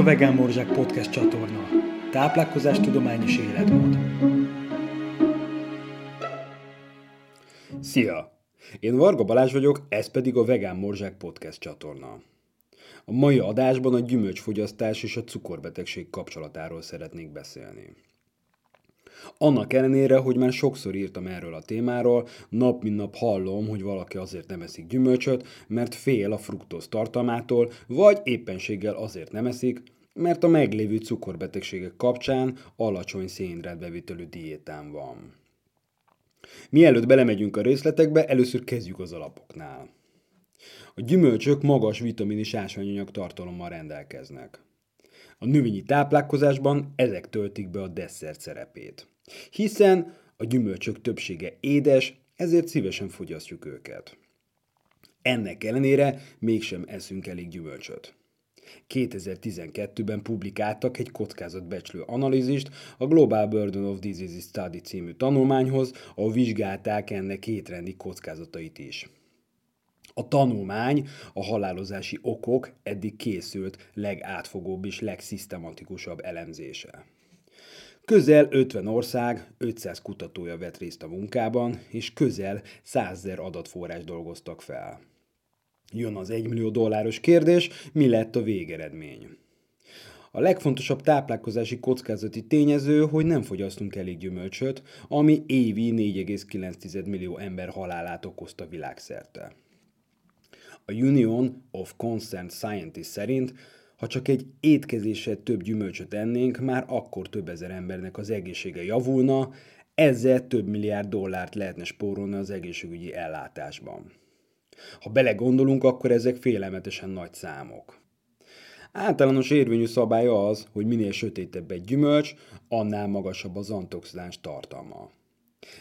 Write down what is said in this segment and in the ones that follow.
a Vegán Morzsák Podcast csatorna. Táplálkozás tudomány és életmód. Szia! Én Varga Balázs vagyok, ez pedig a Vegán Morzsák Podcast csatorna. A mai adásban a gyümölcsfogyasztás és a cukorbetegség kapcsolatáról szeretnék beszélni. Annak ellenére, hogy már sokszor írtam erről a témáról, nap mint nap hallom, hogy valaki azért nem eszik gyümölcsöt, mert fél a fruktóz tartalmától, vagy éppenséggel azért nem eszik, mert a meglévő cukorbetegségek kapcsán alacsony szénhidrátbevitelő diétán van. Mielőtt belemegyünk a részletekbe, először kezdjük az alapoknál. A gyümölcsök magas vitamin és ásványanyag tartalommal rendelkeznek. A növényi táplálkozásban ezek töltik be a desszert szerepét. Hiszen a gyümölcsök többsége édes, ezért szívesen fogyasztjuk őket. Ennek ellenére mégsem eszünk elég gyümölcsöt. 2012-ben publikáltak egy kockázatbecslő analízist a Global Burden of Diseases Study című tanulmányhoz, ahol vizsgálták ennek étrendi kockázatait is. A tanulmány a halálozási okok eddig készült legátfogóbb és legszisztematikusabb elemzése. Közel 50 ország, 500 kutatója vett részt a munkában, és közel 100 ezer adatforrás dolgoztak fel. Jön az 1 millió dolláros kérdés, mi lett a végeredmény? A legfontosabb táplálkozási kockázati tényező, hogy nem fogyasztunk elég gyümölcsöt, ami évi 4,9 millió ember halálát okozta világszerte. A Union of Concerned Scientists szerint, ha csak egy étkezéssel több gyümölcsöt ennénk, már akkor több ezer embernek az egészsége javulna, ezzel több milliárd dollárt lehetne spórolni az egészségügyi ellátásban. Ha belegondolunk, akkor ezek félelmetesen nagy számok. Általános érvényű szabály az, hogy minél sötétebb egy gyümölcs, annál magasabb az antioxidáns tartalma.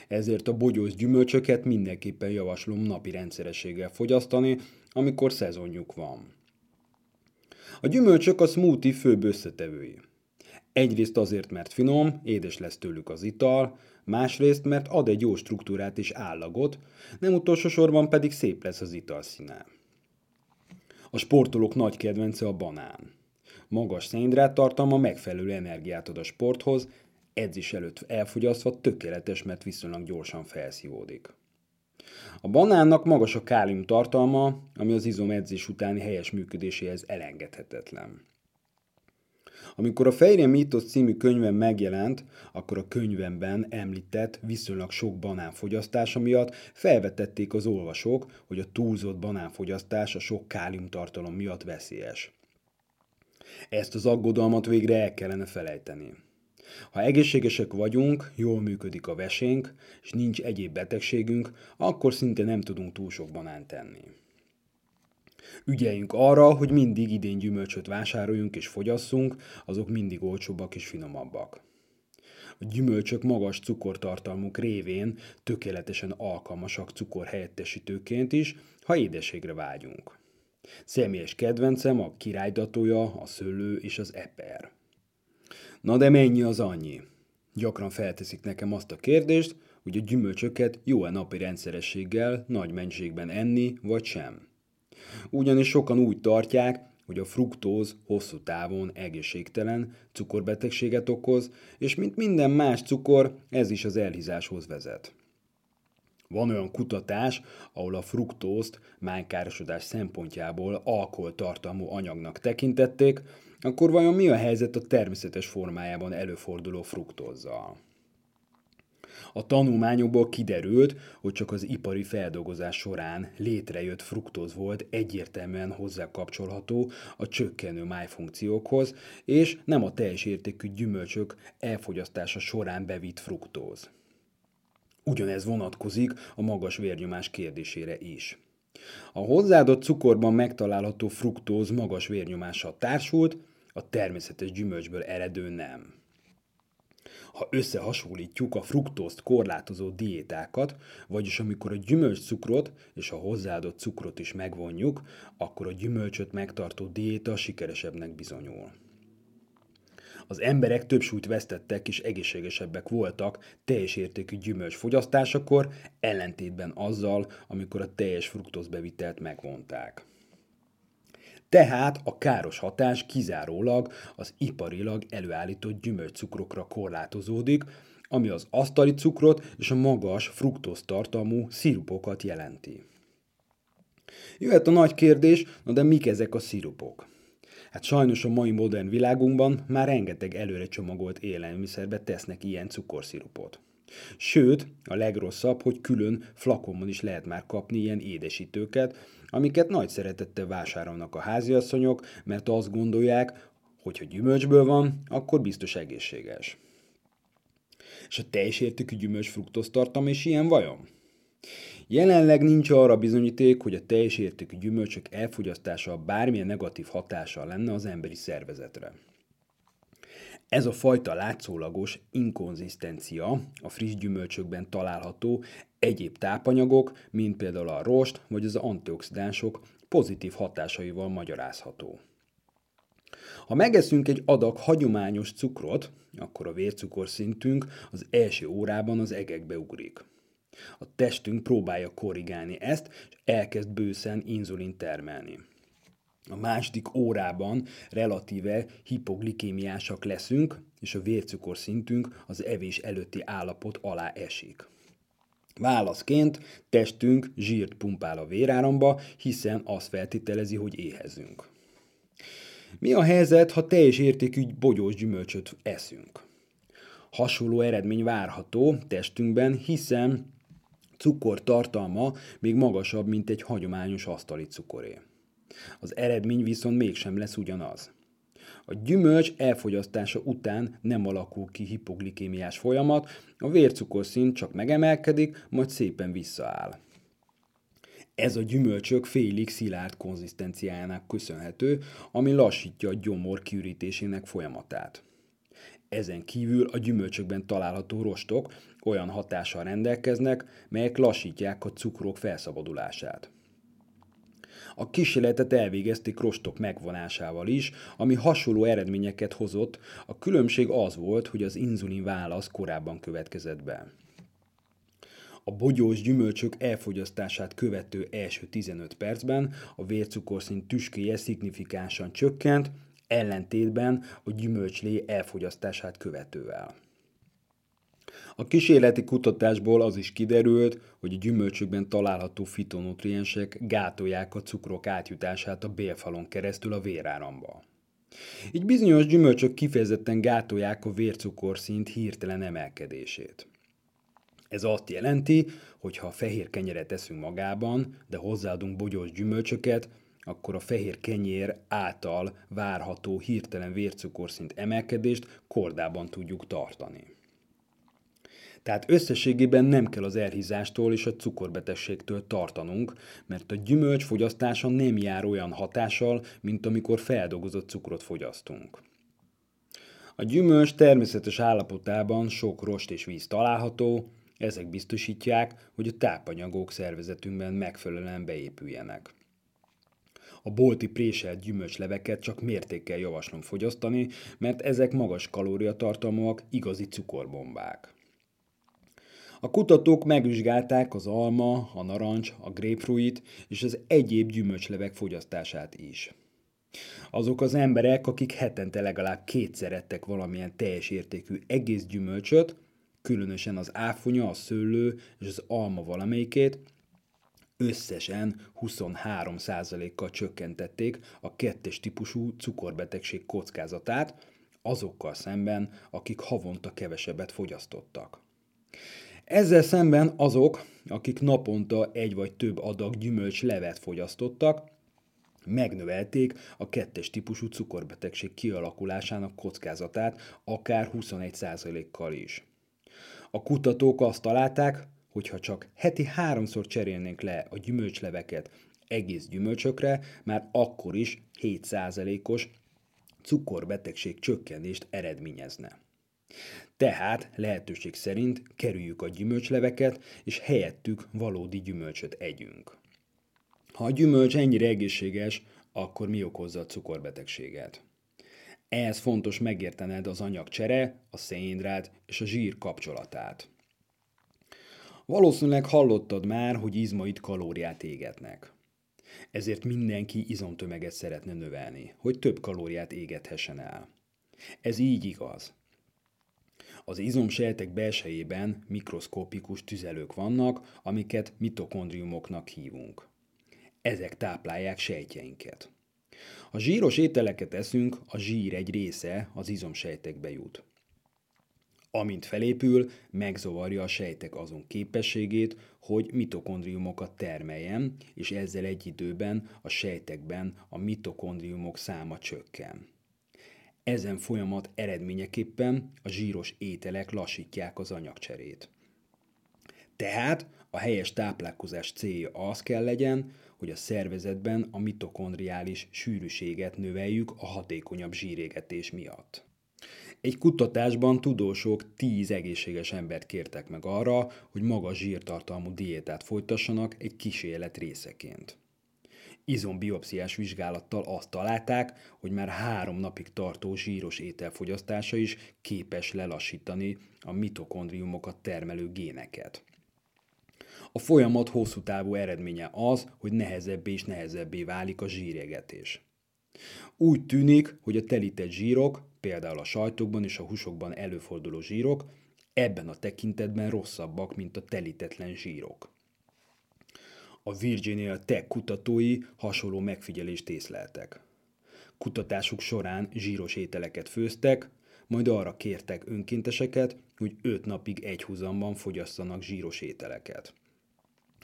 Ezért a bogyósz gyümölcsöket mindenképpen javaslom napi rendszerességgel fogyasztani, amikor szezonjuk van. A gyümölcsök a smoothie főbb összetevői. Egyrészt azért, mert finom, édes lesz tőlük az ital, másrészt, mert ad egy jó struktúrát és állagot, nem utolsó sorban pedig szép lesz az ital színe. A sportolók nagy kedvence a banán. Magas szénhidrát tartalma megfelelő energiát ad a sporthoz, edzés előtt elfogyasztva tökéletes, mert viszonylag gyorsan felszívódik. A banánnak magas a kálium tartalma, ami az izom edzés utáni helyes működéséhez elengedhetetlen. Amikor a Fejre Mítosz című könyvem megjelent, akkor a könyvemben említett viszonylag sok banánfogyasztása miatt felvetették az olvasók, hogy a túlzott banánfogyasztás a sok káliumtartalom miatt veszélyes. Ezt az aggodalmat végre el kellene felejteni. Ha egészségesek vagyunk, jól működik a vesénk, és nincs egyéb betegségünk, akkor szinte nem tudunk túl sok banánt tenni. Ügyeljünk arra, hogy mindig idén gyümölcsöt vásároljunk és fogyasszunk, azok mindig olcsóbbak és finomabbak. A gyümölcsök magas cukortartalmuk révén tökéletesen alkalmasak cukorhelyettesítőként is, ha édeségre vágyunk. Személyes kedvencem a királydatója, a szőlő és az eper. Na de mennyi az annyi? Gyakran felteszik nekem azt a kérdést, hogy a gyümölcsöket jó-e napi rendszerességgel, nagy mennyiségben enni, vagy sem. Ugyanis sokan úgy tartják, hogy a fruktóz hosszú távon egészségtelen, cukorbetegséget okoz, és mint minden más cukor, ez is az elhízáshoz vezet. Van olyan kutatás, ahol a fruktózt májkárosodás szempontjából alkoholtartalmú anyagnak tekintették, akkor vajon mi a helyzet a természetes formájában előforduló fruktózzal? A tanulmányokból kiderült, hogy csak az ipari feldolgozás során létrejött fruktóz volt egyértelműen hozzákapcsolható a csökkenő májfunkciókhoz, és nem a teljes értékű gyümölcsök elfogyasztása során bevitt fruktóz. Ugyanez vonatkozik a magas vérnyomás kérdésére is. A hozzáadott cukorban megtalálható fruktóz magas vérnyomással társult, a természetes gyümölcsből eredő nem. Ha összehasonlítjuk a fruktózt korlátozó diétákat, vagyis amikor a gyümölcscukrot és a hozzáadott cukrot is megvonjuk, akkor a gyümölcsöt megtartó diéta sikeresebbnek bizonyul. Az emberek több súlyt vesztettek és egészségesebbek voltak teljes értékű gyümölcs fogyasztásakor, ellentétben azzal, amikor a teljes fruktózbevitelt megvonták. Tehát a káros hatás kizárólag az iparilag előállított gyümölcscukrokra korlátozódik, ami az asztali cukrot és a magas fruktóz tartalmú szirupokat jelenti. Jöhet a nagy kérdés, na de mik ezek a szirupok? Hát sajnos a mai modern világunkban már rengeteg előre csomagolt élelmiszerbe tesznek ilyen cukorszirupot. Sőt, a legrosszabb, hogy külön flakonban is lehet már kapni ilyen édesítőket, amiket nagy szeretettel vásárolnak a háziasszonyok, mert azt gondolják, hogy ha gyümölcsből van, akkor biztos egészséges. És a teljes értékű gyümölcs fruktosztartam is ilyen vajon? Jelenleg nincs arra bizonyíték, hogy a teljes értékű gyümölcsök elfogyasztása bármilyen negatív hatással lenne az emberi szervezetre. Ez a fajta látszólagos inkonzisztencia a friss gyümölcsökben található egyéb tápanyagok, mint például a rost vagy az antioxidánsok pozitív hatásaival magyarázható. Ha megeszünk egy adag hagyományos cukrot, akkor a vércukorszintünk az első órában az egekbe ugrik. A testünk próbálja korrigálni ezt, és elkezd bőszen inzulin termelni. A második órában relatíve hipoglikémiásak leszünk, és a vércukorszintünk az evés előtti állapot alá esik. Válaszként testünk zsírt pumpál a véráramba, hiszen azt feltételezi, hogy éhezünk. Mi a helyzet, ha teljes értékű bogyós gyümölcsöt eszünk? Hasonló eredmény várható testünkben, hiszen cukor tartalma még magasabb, mint egy hagyományos asztali cukoré. Az eredmény viszont mégsem lesz ugyanaz. A gyümölcs elfogyasztása után nem alakul ki hipoglikémiás folyamat, a vércukorszint csak megemelkedik, majd szépen visszaáll. Ez a gyümölcsök félig szilárd konzisztenciájának köszönhető, ami lassítja a gyomor kiürítésének folyamatát. Ezen kívül a gyümölcsökben található rostok olyan hatással rendelkeznek, melyek lassítják a cukrok felszabadulását. A kísérletet elvégezték rostok megvonásával is, ami hasonló eredményeket hozott, a különbség az volt, hogy az inzulin válasz korábban következett be. A bogyós gyümölcsök elfogyasztását követő első 15 percben a vércukorszint tüskéje szignifikánsan csökkent, ellentétben a gyümölcslé elfogyasztását követővel. A kísérleti kutatásból az is kiderült, hogy a gyümölcsökben található fitonutriensek gátolják a cukrok átjutását a bélfalon keresztül a véráramba. Így bizonyos gyümölcsök kifejezetten gátolják a vércukorszint hirtelen emelkedését. Ez azt jelenti, hogy ha fehér kenyeret eszünk magában, de hozzáadunk bogyós gyümölcsöket, akkor a fehér kenyér által várható hirtelen vércukorszint emelkedést kordában tudjuk tartani. Tehát összességében nem kell az elhízástól és a cukorbetegségtől tartanunk, mert a gyümölcs fogyasztása nem jár olyan hatással, mint amikor feldolgozott cukrot fogyasztunk. A gyümölcs természetes állapotában sok rost és víz található, ezek biztosítják, hogy a tápanyagok szervezetünkben megfelelően beépüljenek. A bolti préselt gyümölcsleveket csak mértékkel javaslom fogyasztani, mert ezek magas kalóriatartalmúak, igazi cukorbombák. A kutatók megvizsgálták az alma, a narancs, a grapefruit és az egyéb gyümölcslevek fogyasztását is. Azok az emberek, akik hetente legalább kétszer ettek valamilyen teljes értékű egész gyümölcsöt, különösen az áfonya, a szőlő és az alma valamelyikét, összesen 23%-kal csökkentették a kettes típusú cukorbetegség kockázatát, azokkal szemben, akik havonta kevesebbet fogyasztottak. Ezzel szemben azok, akik naponta egy vagy több adag gyümölcs levet fogyasztottak, megnövelték a kettes típusú cukorbetegség kialakulásának kockázatát akár 21%-kal is. A kutatók azt találták, hogy ha csak heti háromszor cserélnénk le a gyümölcsleveket egész gyümölcsökre, már akkor is 7%-os cukorbetegség csökkenést eredményezne. Tehát lehetőség szerint kerüljük a gyümölcsleveket, és helyettük valódi gyümölcsöt együnk. Ha a gyümölcs ennyire egészséges, akkor mi okozza a cukorbetegséget? Ehhez fontos megértened az anyagcsere, a szénhidrát és a zsír kapcsolatát. Valószínűleg hallottad már, hogy izmaid kalóriát égetnek. Ezért mindenki izomtömeget szeretne növelni, hogy több kalóriát égethessen el. Ez így igaz. Az izomsejtek belsejében mikroszkopikus tüzelők vannak, amiket mitokondriumoknak hívunk. Ezek táplálják sejtjeinket. Ha zsíros ételeket eszünk, a zsír egy része az izomsejtekbe jut. Amint felépül, megzavarja a sejtek azon képességét, hogy mitokondriumokat termeljen, és ezzel egy időben a sejtekben a mitokondriumok száma csökken. Ezen folyamat eredményeképpen a zsíros ételek lassítják az anyagcserét. Tehát a helyes táplálkozás célja az kell legyen, hogy a szervezetben a mitokondriális sűrűséget növeljük a hatékonyabb zsírégetés miatt. Egy kutatásban tudósok 10 egészséges embert kértek meg arra, hogy magas zsírtartalmú diétát folytassanak egy kísérlet részeként. Izombiopsziás vizsgálattal azt találták, hogy már három napig tartó zsíros étel fogyasztása is képes lelassítani a mitokondriumokat termelő géneket. A folyamat hosszú távú eredménye az, hogy nehezebbé és nehezebbé válik a zsíregetés. Úgy tűnik, hogy a telített zsírok, például a sajtokban és a húsokban előforduló zsírok, ebben a tekintetben rosszabbak, mint a telítetlen zsírok. A Virginia Tech kutatói hasonló megfigyelést észleltek. Kutatásuk során zsíros ételeket főztek, majd arra kértek önkénteseket, hogy öt napig egy húzamban fogyasszanak zsíros ételeket.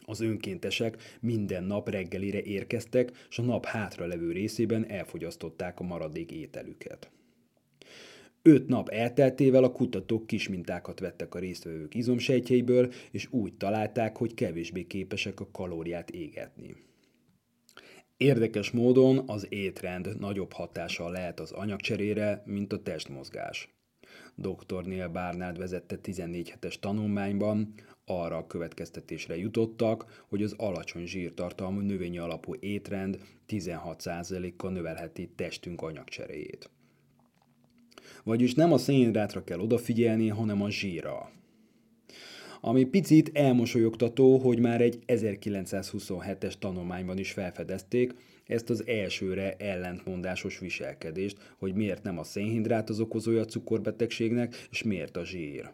Az önkéntesek minden nap reggelire érkeztek, és a nap hátra levő részében elfogyasztották a maradék ételüket. Öt nap elteltével a kutatók kis mintákat vettek a résztvevők izomsejtjeiből, és úgy találták, hogy kevésbé képesek a kalóriát égetni. Érdekes módon az étrend nagyobb hatással lehet az anyagcserére, mint a testmozgás. Dr. Neil Barnard vezette 14 hetes tanulmányban arra a következtetésre jutottak, hogy az alacsony zsírtartalmú növényi alapú étrend 16%-kal növelheti testünk anyagcseréjét. Vagyis nem a szénhidrátra kell odafigyelni, hanem a zsírra. Ami picit elmosolyogtató, hogy már egy 1927-es tanulmányban is felfedezték ezt az elsőre ellentmondásos viselkedést, hogy miért nem a szénhidrát az okozója a cukorbetegségnek, és miért a zsír.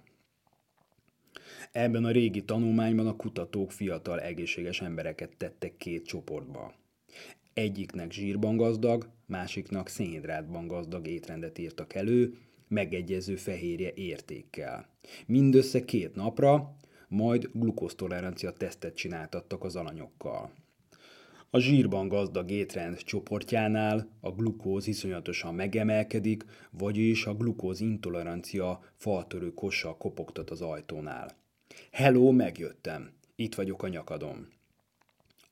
Ebben a régi tanulmányban a kutatók fiatal egészséges embereket tettek két csoportba. Egyiknek zsírban gazdag, másiknak szénhidrátban gazdag étrendet írtak elő, megegyező fehérje értékkel. Mindössze két napra, majd glukóztolerancia tesztet csináltattak az alanyokkal. A zsírban gazdag étrend csoportjánál a glukóz iszonyatosan megemelkedik, vagyis a glukóz intolerancia faltörő kossal kopogtat az ajtónál. Hello, megjöttem. Itt vagyok a nyakadom.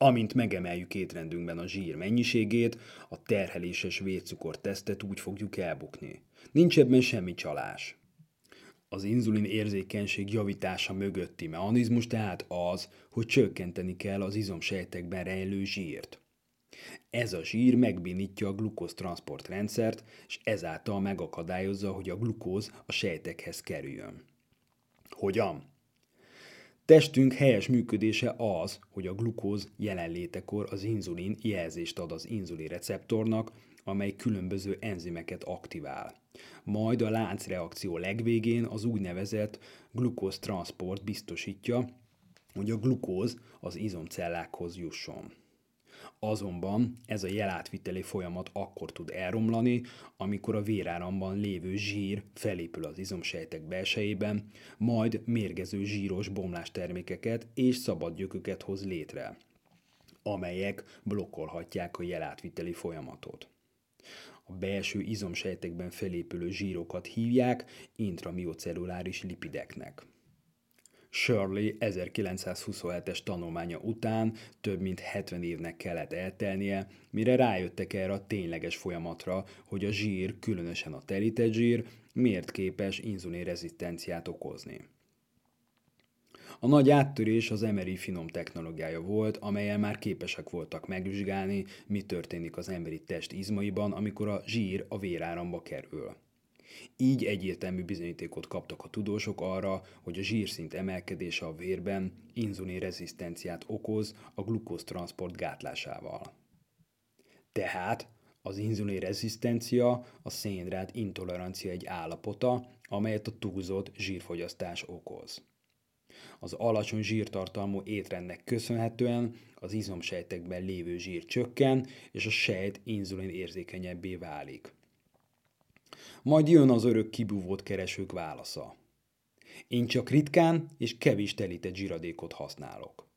Amint megemeljük étrendünkben a zsír mennyiségét, a terheléses vércukor tesztet úgy fogjuk elbukni. Nincs ebben semmi csalás. Az inzulin érzékenység javítása mögötti mechanizmus tehát az, hogy csökkenteni kell az izomsejtekben rejlő zsírt. Ez a zsír megbénítja a glukóz rendszert, és ezáltal megakadályozza, hogy a glukóz a sejtekhez kerüljön. Hogyan? Testünk helyes működése az, hogy a glukóz jelenlétekor az inzulin jelzést ad az inzulin receptornak, amely különböző enzimeket aktivál. Majd a láncreakció legvégén az úgynevezett glukóztransport biztosítja, hogy a glukóz az izomcellákhoz jusson. Azonban ez a jelátviteli folyamat akkor tud elromlani, amikor a véráramban lévő zsír felépül az izomsejtek belsejében, majd mérgező zsíros bomlástermékeket és szabad gyököket hoz létre, amelyek blokkolhatják a jelátviteli folyamatot. A belső izomsejtekben felépülő zsírokat hívják intramiocelluláris lipideknek. Shirley 1927-es tanulmánya után több mint 70 évnek kellett eltelnie, mire rájöttek erre a tényleges folyamatra, hogy a zsír, különösen a terített zsír, miért képes inzulinrezisztenciát okozni. A nagy áttörés az MRI finom technológiája volt, amelyen már képesek voltak megvizsgálni, mi történik az emberi test izmaiban, amikor a zsír a véráramba kerül. Így egyértelmű bizonyítékot kaptak a tudósok arra, hogy a zsírszint emelkedése a vérben inzulin rezisztenciát okoz a glukóztranszport gátlásával. Tehát az inzulin rezisztencia a szénrát intolerancia egy állapota, amelyet a túlzott zsírfogyasztás okoz. Az alacsony zsírtartalmú étrendnek köszönhetően az izomsejtekben lévő zsír csökken, és a sejt inzulin érzékenyebbé válik. Majd jön az örök kibúvót keresők válasza. Én csak ritkán és kevés telített zsíradékot használok.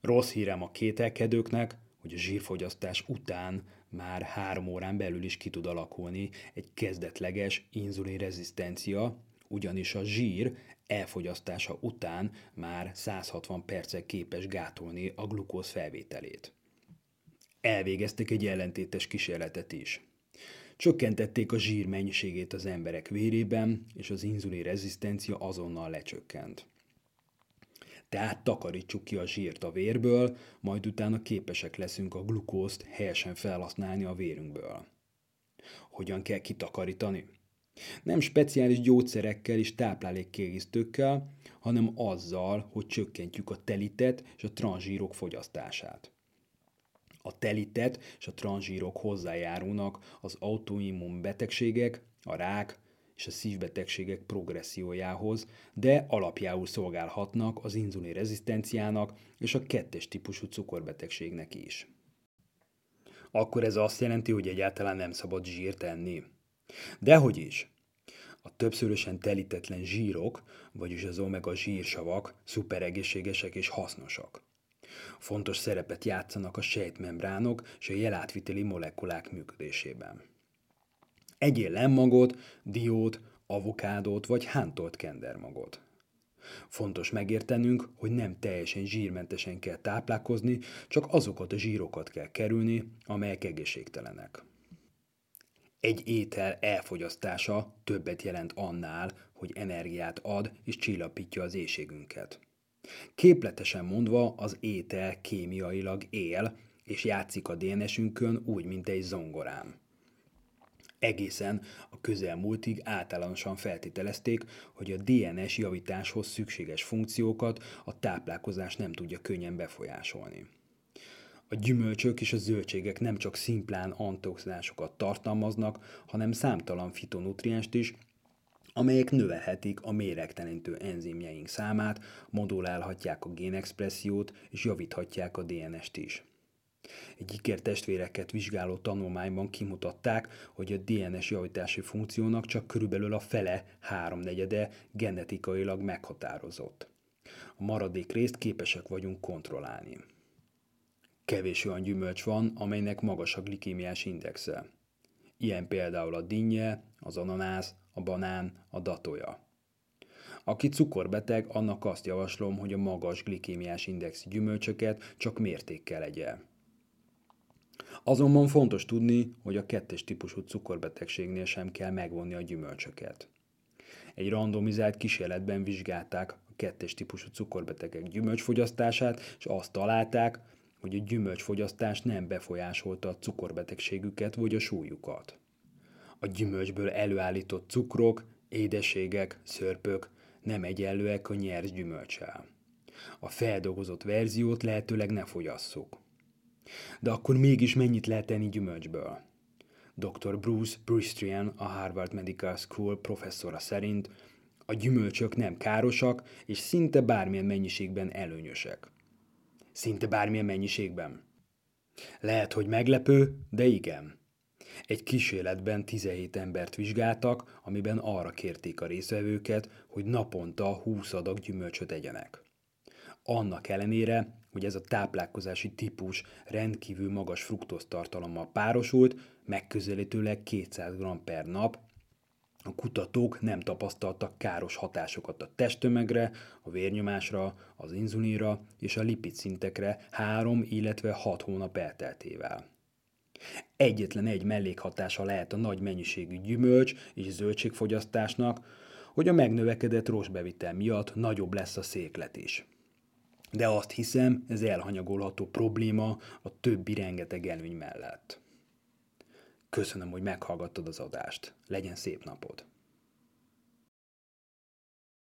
Rossz hírem a kételkedőknek, hogy a zsírfogyasztás után már három órán belül is ki tud alakulni egy kezdetleges inzulinrezisztencia, ugyanis a zsír elfogyasztása után már 160 percig képes gátolni a glukóz felvételét. Elvégeztek egy ellentétes kísérletet is. Csökkentették a zsír mennyiségét az emberek vérében, és az inzulin rezisztencia azonnal lecsökkent. Tehát takarítsuk ki a zsírt a vérből, majd utána képesek leszünk a glukózt helyesen felhasználni a vérünkből. Hogyan kell kitakarítani? Nem speciális gyógyszerekkel és táplálékkiegészítőkkel, hanem azzal, hogy csökkentjük a telitet és a transzsírok fogyasztását. A telitet és a transzsírok hozzájárulnak az autoimmun betegségek, a rák és a szívbetegségek progressziójához, de alapjául szolgálhatnak az inzulin rezisztenciának és a kettes típusú cukorbetegségnek is. Akkor ez azt jelenti, hogy egyáltalán nem szabad zsírt enni. Dehogy is. A többszörösen telítetlen zsírok, vagyis az omega zsírsavak szuperegészségesek és hasznosak. Fontos szerepet játszanak a sejtmembránok és a jelátviteli molekulák működésében. Egyél lemmagot, diót, avokádót vagy hántolt kendermagot. Fontos megértenünk, hogy nem teljesen zsírmentesen kell táplálkozni, csak azokat a zsírokat kell kerülni, amelyek egészségtelenek. Egy étel elfogyasztása többet jelent annál, hogy energiát ad és csillapítja az éjségünket. Képletesen mondva, az étel kémiailag él, és játszik a DNS-ünkön úgy, mint egy zongorám. Egészen a közelmúltig általánosan feltételezték, hogy a DNS javításhoz szükséges funkciókat a táplálkozás nem tudja könnyen befolyásolni. A gyümölcsök és a zöldségek nem csak szimplán antioxidásokat tartalmaznak, hanem számtalan fitonutrienst is, amelyek növelhetik a méregtelenítő enzimjeink számát, modulálhatják a génexpressziót és javíthatják a DNS-t is. Egy ikertestvéreket vizsgáló tanulmányban kimutatták, hogy a DNS javítási funkciónak csak körülbelül a fele, háromnegyede genetikailag meghatározott. A maradék részt képesek vagyunk kontrollálni. Kevés olyan gyümölcs van, amelynek magas a glikémiás indexe. Ilyen például a dinnye, az ananász, a banán, a datója. Aki cukorbeteg, annak azt javaslom, hogy a magas glikémiás indexi gyümölcsöket csak mértékkel egye. Azonban fontos tudni, hogy a kettes típusú cukorbetegségnél sem kell megvonni a gyümölcsöket. Egy randomizált kísérletben vizsgálták a kettes típusú cukorbetegek gyümölcsfogyasztását, és azt találták, hogy a gyümölcsfogyasztás nem befolyásolta a cukorbetegségüket vagy a súlyukat. A gyümölcsből előállított cukrok, édeségek, szörpök nem egyenlőek a nyers gyümölcsel. A feldolgozott verziót lehetőleg ne fogyasszuk. De akkor mégis mennyit lehet tenni gyümölcsből? Dr. Bruce Brustrian, a Harvard Medical School professzora szerint a gyümölcsök nem károsak, és szinte bármilyen mennyiségben előnyösek. Szinte bármilyen mennyiségben. Lehet, hogy meglepő, de igen. Egy kísérletben 17 embert vizsgáltak, amiben arra kérték a részvevőket, hogy naponta 20 adag gyümölcsöt egyenek. Annak ellenére, hogy ez a táplálkozási típus rendkívül magas fruktóztartalommal párosult, megközelítőleg 200 g per nap, a kutatók nem tapasztaltak káros hatásokat a testtömegre, a vérnyomásra, az inzulinra és a lipid szintekre három, illetve hat hónap elteltével. Egyetlen egy mellékhatása lehet a nagy mennyiségű gyümölcs és zöldségfogyasztásnak, hogy a megnövekedett rostbevitel miatt nagyobb lesz a széklet is. De azt hiszem, ez elhanyagolható probléma a többi rengeteg előny mellett. Köszönöm, hogy meghallgattad az adást. Legyen szép napod!